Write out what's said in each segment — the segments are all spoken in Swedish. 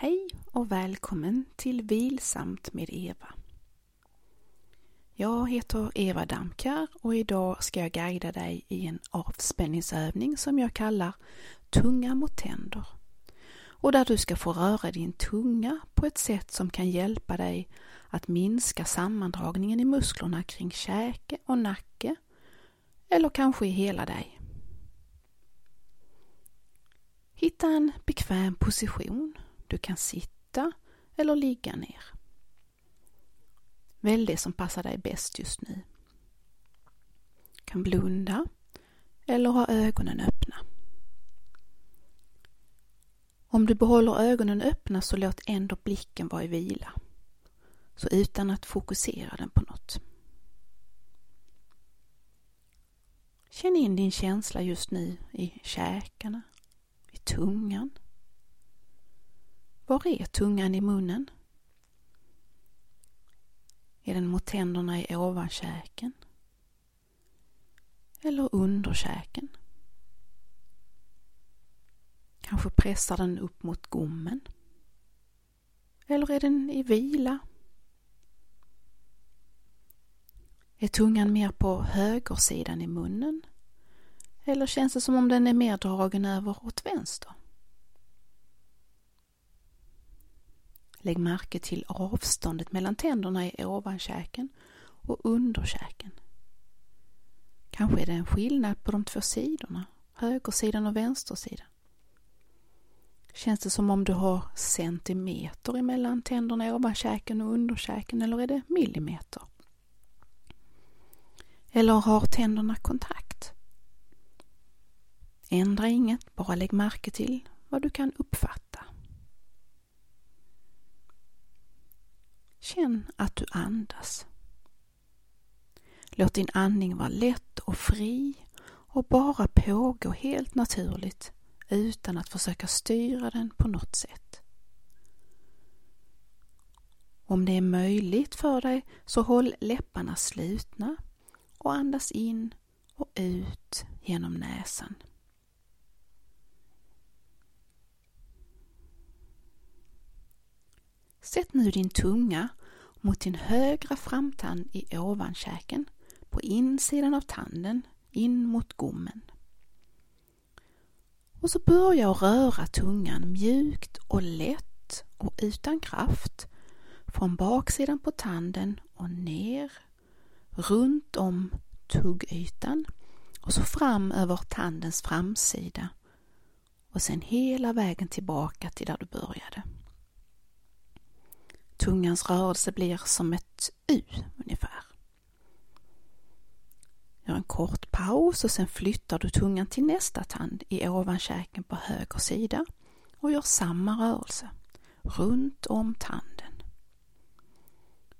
Hej och välkommen till Vilsamt med Eva. Jag heter Eva Damkar och idag ska jag guida dig i en avspänningsövning som jag kallar Tunga mot tänder och där du ska få röra din tunga på ett sätt som kan hjälpa dig att minska sammandragningen i musklerna kring käke och nacke eller kanske i hela dig. Hitta en bekväm position. Du kan sitta eller ligga ner. Välj det som passar dig bäst just nu. Du kan blunda eller ha ögonen öppna. Om du behåller ögonen öppna så låt ändå blicken vara i vila. Så utan att fokusera den på något. Känn in din känsla just nu i käkarna, i tungan. Var är tungan i munnen? Är den mot tänderna i ovankäken? Eller underkäken? Kanske pressar den upp mot gommen? Eller är den i vila? Är tungan mer på högersidan i munnen? Eller känns det som om den är mer dragen över åt vänster? Lägg märke till avståndet mellan tänderna i ovankäken och underkäken. Kanske är det en skillnad på de två sidorna, högersidan och vänstersidan. Känns det som om du har centimeter emellan tänderna i ovankäken och underkäken eller är det millimeter? Eller har tänderna kontakt? Ändra inget, bara lägg märke till vad du kan uppfatta. Känn att du andas. Låt din andning vara lätt och fri och bara pågå helt naturligt utan att försöka styra den på något sätt. Om det är möjligt för dig så håll läpparna slutna och andas in och ut genom näsan. Sätt nu din tunga mot din högra framtand i ovankäken på insidan av tanden in mot gommen. Och så börja röra tungan mjukt och lätt och utan kraft från baksidan på tanden och ner runt om tuggytan och så fram över tandens framsida och sen hela vägen tillbaka till där du började. Tungans rörelse blir som ett U ungefär. Gör en kort paus och sen flyttar du tungan till nästa tand i ovankäken på höger sida och gör samma rörelse runt om tanden.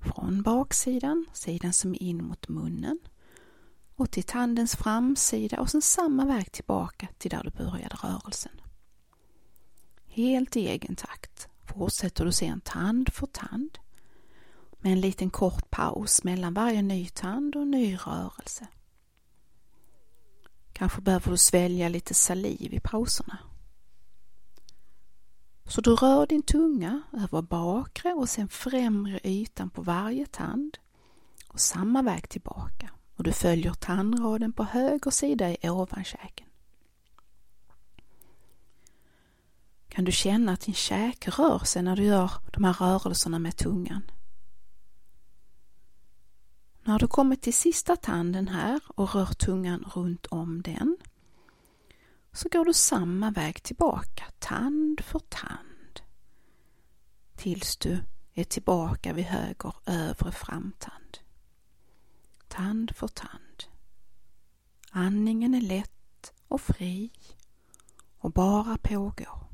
Från baksidan, sidan som är in mot munnen och till tandens framsida och sen samma väg tillbaka till där du började rörelsen. Helt i egen takt fortsätter du sedan tand för tand med en liten kort paus mellan varje ny tand och ny rörelse. Kanske behöver du svälja lite saliv i pauserna. Så du rör din tunga över bakre och sen främre ytan på varje tand och samma väg tillbaka och du följer tandraden på höger sida i ovankäken. Kan du känna att din käke rör sig när du gör de här rörelserna med tungan? När du kommit till sista tanden här och rör tungan runt om den så går du samma väg tillbaka, tand för tand, tills du är tillbaka vid höger övre framtand. Tand för tand. Andningen är lätt och fri och bara pågår.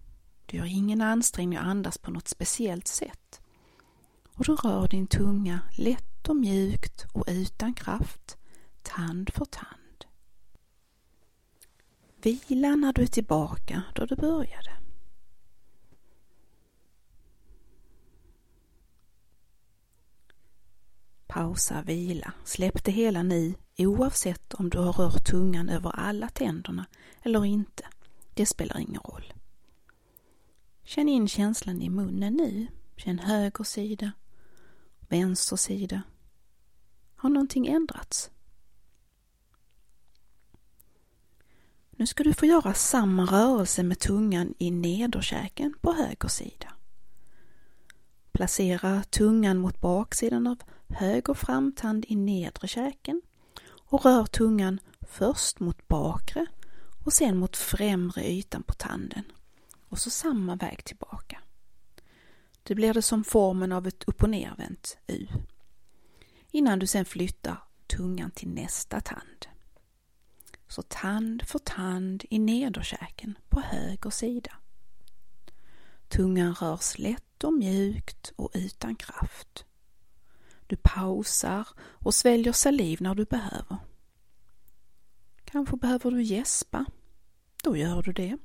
Du gör ingen ansträngning att andas på något speciellt sätt. Och du rör din tunga lätt och mjukt och utan kraft, tand för tand. Vila när du är tillbaka då du började. Pausa, vila, släpp det hela nu oavsett om du har rört tungan över alla tänderna eller inte. Det spelar ingen roll. Känn in känslan i munnen nu. Känn höger sida, vänster sida. Har någonting ändrats? Nu ska du få göra samma rörelse med tungan i nederkäken på höger sida. Placera tungan mot baksidan av höger framtand i nedre käken och rör tungan först mot bakre och sen mot främre ytan på tanden och så samma väg tillbaka. Det blir det som formen av ett upp och nervänt U. Innan du sen flyttar tungan till nästa tand. Så tand för tand i nederkäken på höger sida. Tungan rörs lätt och mjukt och utan kraft. Du pausar och sväljer saliv när du behöver. Kanske behöver du gäspa. Då gör du det.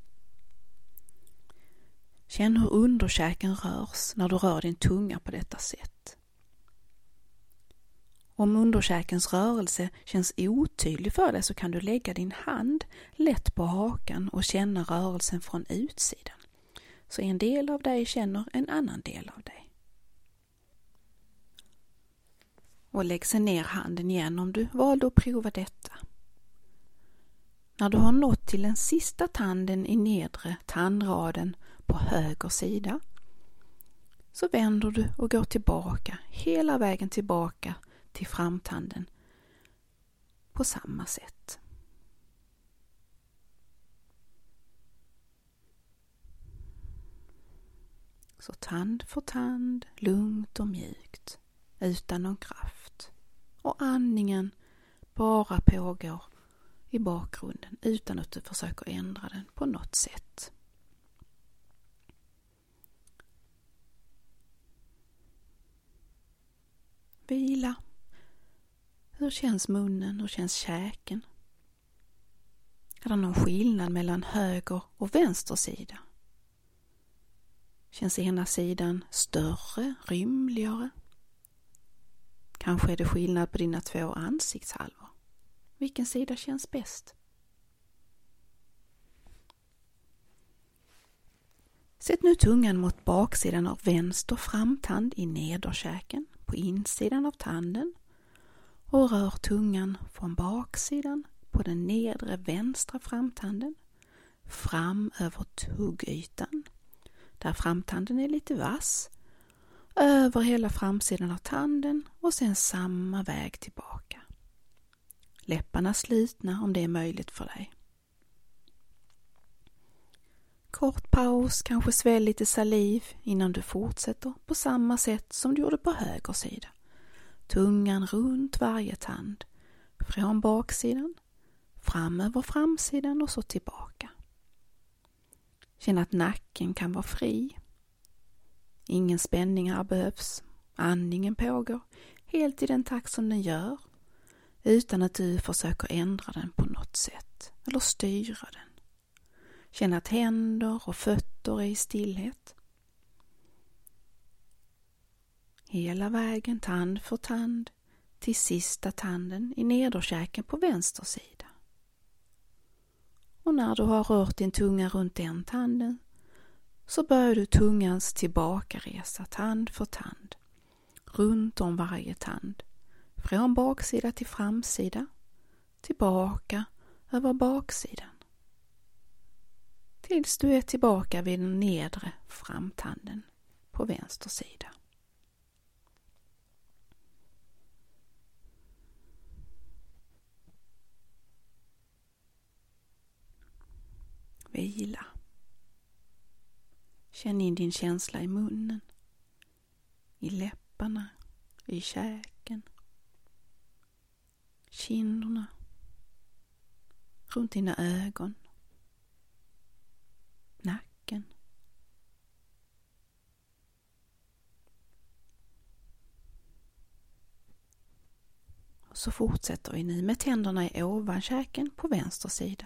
Känn hur underkäken rörs när du rör din tunga på detta sätt. Om underkäkens rörelse känns otydlig för dig så kan du lägga din hand lätt på hakan och känna rörelsen från utsidan. Så en del av dig känner en annan del av dig. Och lägg sen ner handen igen om du valde att prova detta. När du har nått till den sista tanden i nedre tandraden på höger sida så vänder du och går tillbaka hela vägen tillbaka till framtanden på samma sätt. Så tand för tand, lugnt och mjukt, utan någon kraft. Och andningen bara pågår i bakgrunden utan att du försöker ändra den på något sätt. Vila. Hur känns munnen? Hur känns käken? Är det någon skillnad mellan höger och vänster sida? Känns ena sidan större, rymligare? Kanske är det skillnad på dina två ansiktshalvor? Vilken sida känns bäst? Sätt nu tungan mot baksidan av vänster framtand i nederkäken på insidan av tanden och rör tungan från baksidan på den nedre vänstra framtanden fram över tuggytan där framtanden är lite vass över hela framsidan av tanden och sen samma väg tillbaka. Läpparna slutna om det är möjligt för dig. Kort paus, kanske svälj lite saliv innan du fortsätter på samma sätt som du gjorde på höger sida. Tungan runt varje tand. Från baksidan, fram över framsidan och så tillbaka. Känn att nacken kan vara fri. Ingen spänning här behövs. Andningen pågår helt i den takt som den gör utan att du försöker ändra den på något sätt eller styra den. Känn att händer och fötter är i stillhet. Hela vägen tand för tand till sista tanden i nederkäken på vänster sida. Och när du har rört din tunga runt den tanden så börjar du tungans tillbakaresa tand för tand runt om varje tand. Från baksida till framsida, tillbaka över baksidan tills du är tillbaka vid den nedre framtanden på vänster sida. Vila. Känn in din känsla i munnen, i läpparna, i käken, kinderna, runt dina ögon nacken. Och så fortsätter vi nu med tänderna i ovankäken på vänster sida.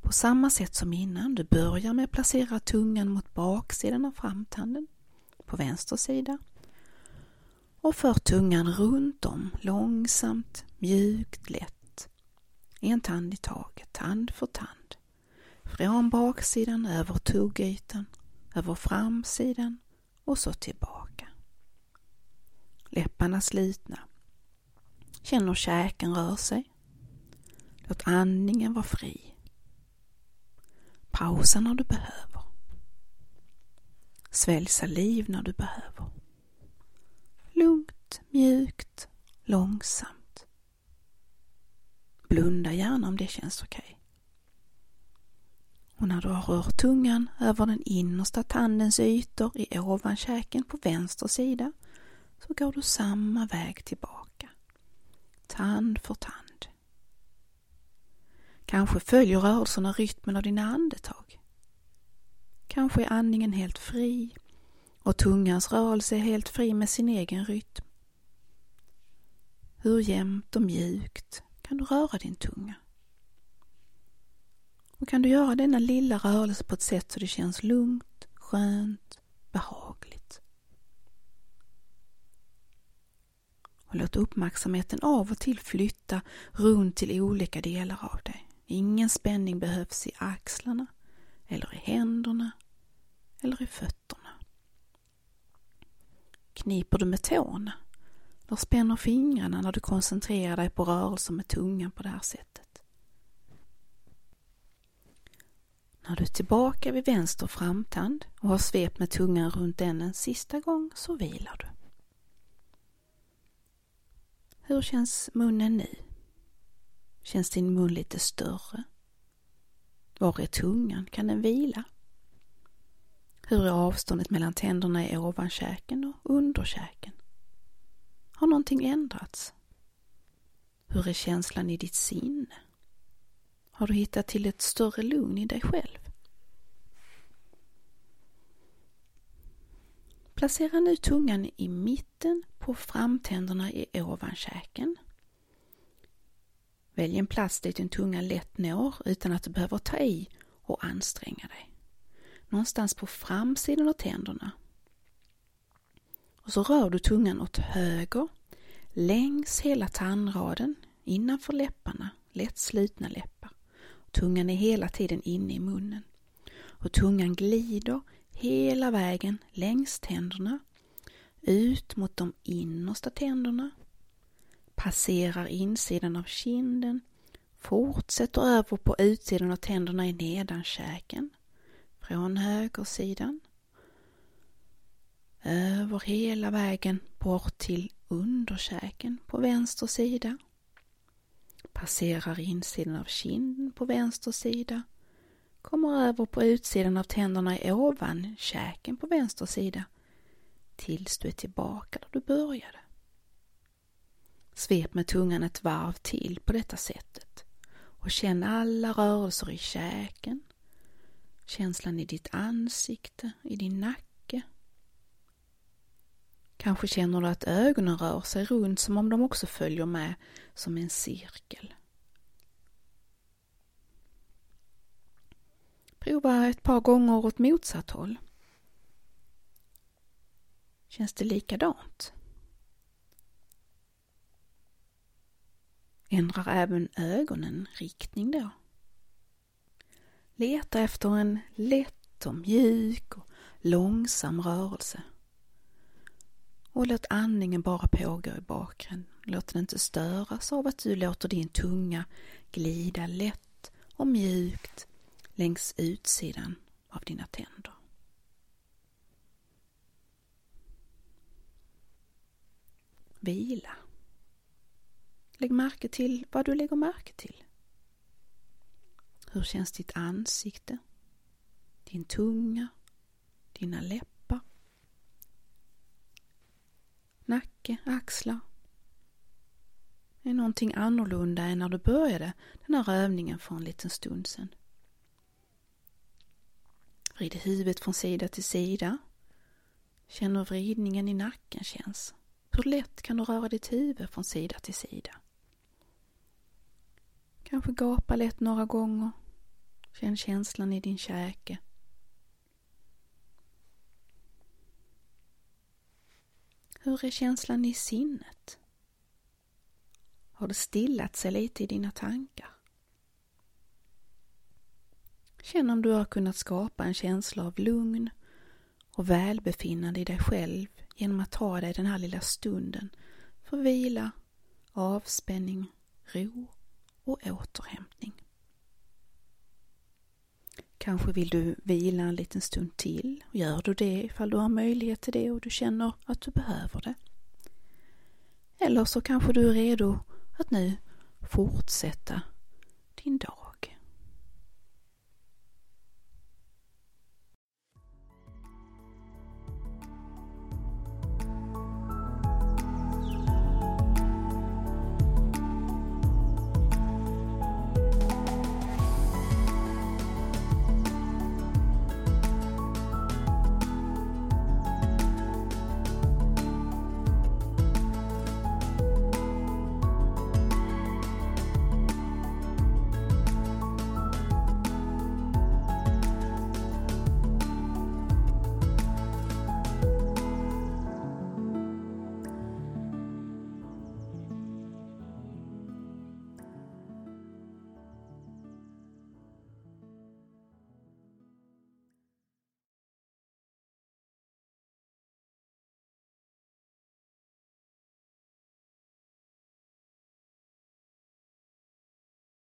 På samma sätt som innan, du börjar med att placera tungan mot baksidan av framtanden på vänster sida och för tungan runt om långsamt, mjukt, lätt. En tand i taget, tand för tand Från baksidan, över tuggytan, över framsidan och så tillbaka. Läpparna slitna. Känn hur käken rör sig. Låt andningen vara fri. Pausa när du behöver. Svälj saliv när du behöver. Lugnt, mjukt, långsamt. Blunda gärna om det känns okej. Okay. Och när du har rört tungan över den innersta tandens ytor i ovankäken på vänster sida så går du samma väg tillbaka. Tand för tand. Kanske följer rörelserna rytmen av dina andetag. Kanske är andningen helt fri och tungans rörelse är helt fri med sin egen rytm. Hur jämnt och mjukt kan du röra din tunga? Och kan du göra denna lilla rörelse på ett sätt så det känns lugnt, skönt, behagligt. Och låt uppmärksamheten av och till flytta runt till olika delar av dig. Ingen spänning behövs i axlarna eller i händerna eller i fötterna. Kniper du med tårna eller spänner fingrarna när du koncentrerar dig på rörelser med tungan på det här sättet. När du är tillbaka vid vänster framtand och har svept med tungan runt den en sista gång så vilar du. Hur känns munnen nu? Känns din mun lite större? Var är tungan? Kan den vila? Hur är avståndet mellan tänderna i ovankäken och underkäken? Har någonting ändrats? Hur är känslan i ditt sinne? Har du hittat till ett större lugn i dig själv? Placera nu tungan i mitten på framtänderna i ovankäken. Välj en plats dit din tunga lätt når utan att du behöver ta i och anstränga dig. Någonstans på framsidan av tänderna. Och så rör du tungan åt höger längs hela tandraden innanför läpparna, lätt slutna läppar. Tungan är hela tiden inne i munnen. Och tungan glider hela vägen längs tänderna, ut mot de innersta tänderna, passerar insidan av kinden, fortsätter över på utsidan av tänderna i nedankäken, från högersidan, över hela vägen bort till underkäken på vänster sida, passerar insidan av kinden på vänster sida, kommer över på utsidan av tänderna i ovan käken på vänster sida tills du är tillbaka där du började. Svep med tungan ett varv till på detta sättet och känn alla rörelser i käken, känslan i ditt ansikte, i din nacke. Kanske känner du att ögonen rör sig runt som om de också följer med som en cirkel. Prova ett par gånger åt motsatt håll. Känns det likadant? Ändrar även ögonen riktning då? Leta efter en lätt och mjuk och långsam rörelse. Och låt andningen bara pågå i bakgrunden. Låt den inte störas av att du låter din tunga glida lätt och mjukt längs utsidan av dina tänder. Vila. Lägg märke till vad du lägger märke till. Hur känns ditt ansikte? Din tunga? Dina läppar? Nacke, axlar? Är någonting annorlunda än när du började den här övningen för en liten stund sedan? Vrid huvudet från sida till sida. Känn hur vridningen i nacken känns. Hur lätt kan du röra ditt huvud från sida till sida? Kanske gapa lätt några gånger. Känn känslan i din käke. Hur är känslan i sinnet? Har det stillat sig lite i dina tankar? Känn om du har kunnat skapa en känsla av lugn och välbefinnande i dig själv genom att ta dig den här lilla stunden för vila, avspänning, ro och återhämtning. Kanske vill du vila en liten stund till. Gör du det ifall du har möjlighet till det och du känner att du behöver det. Eller så kanske du är redo att nu fortsätta din dag.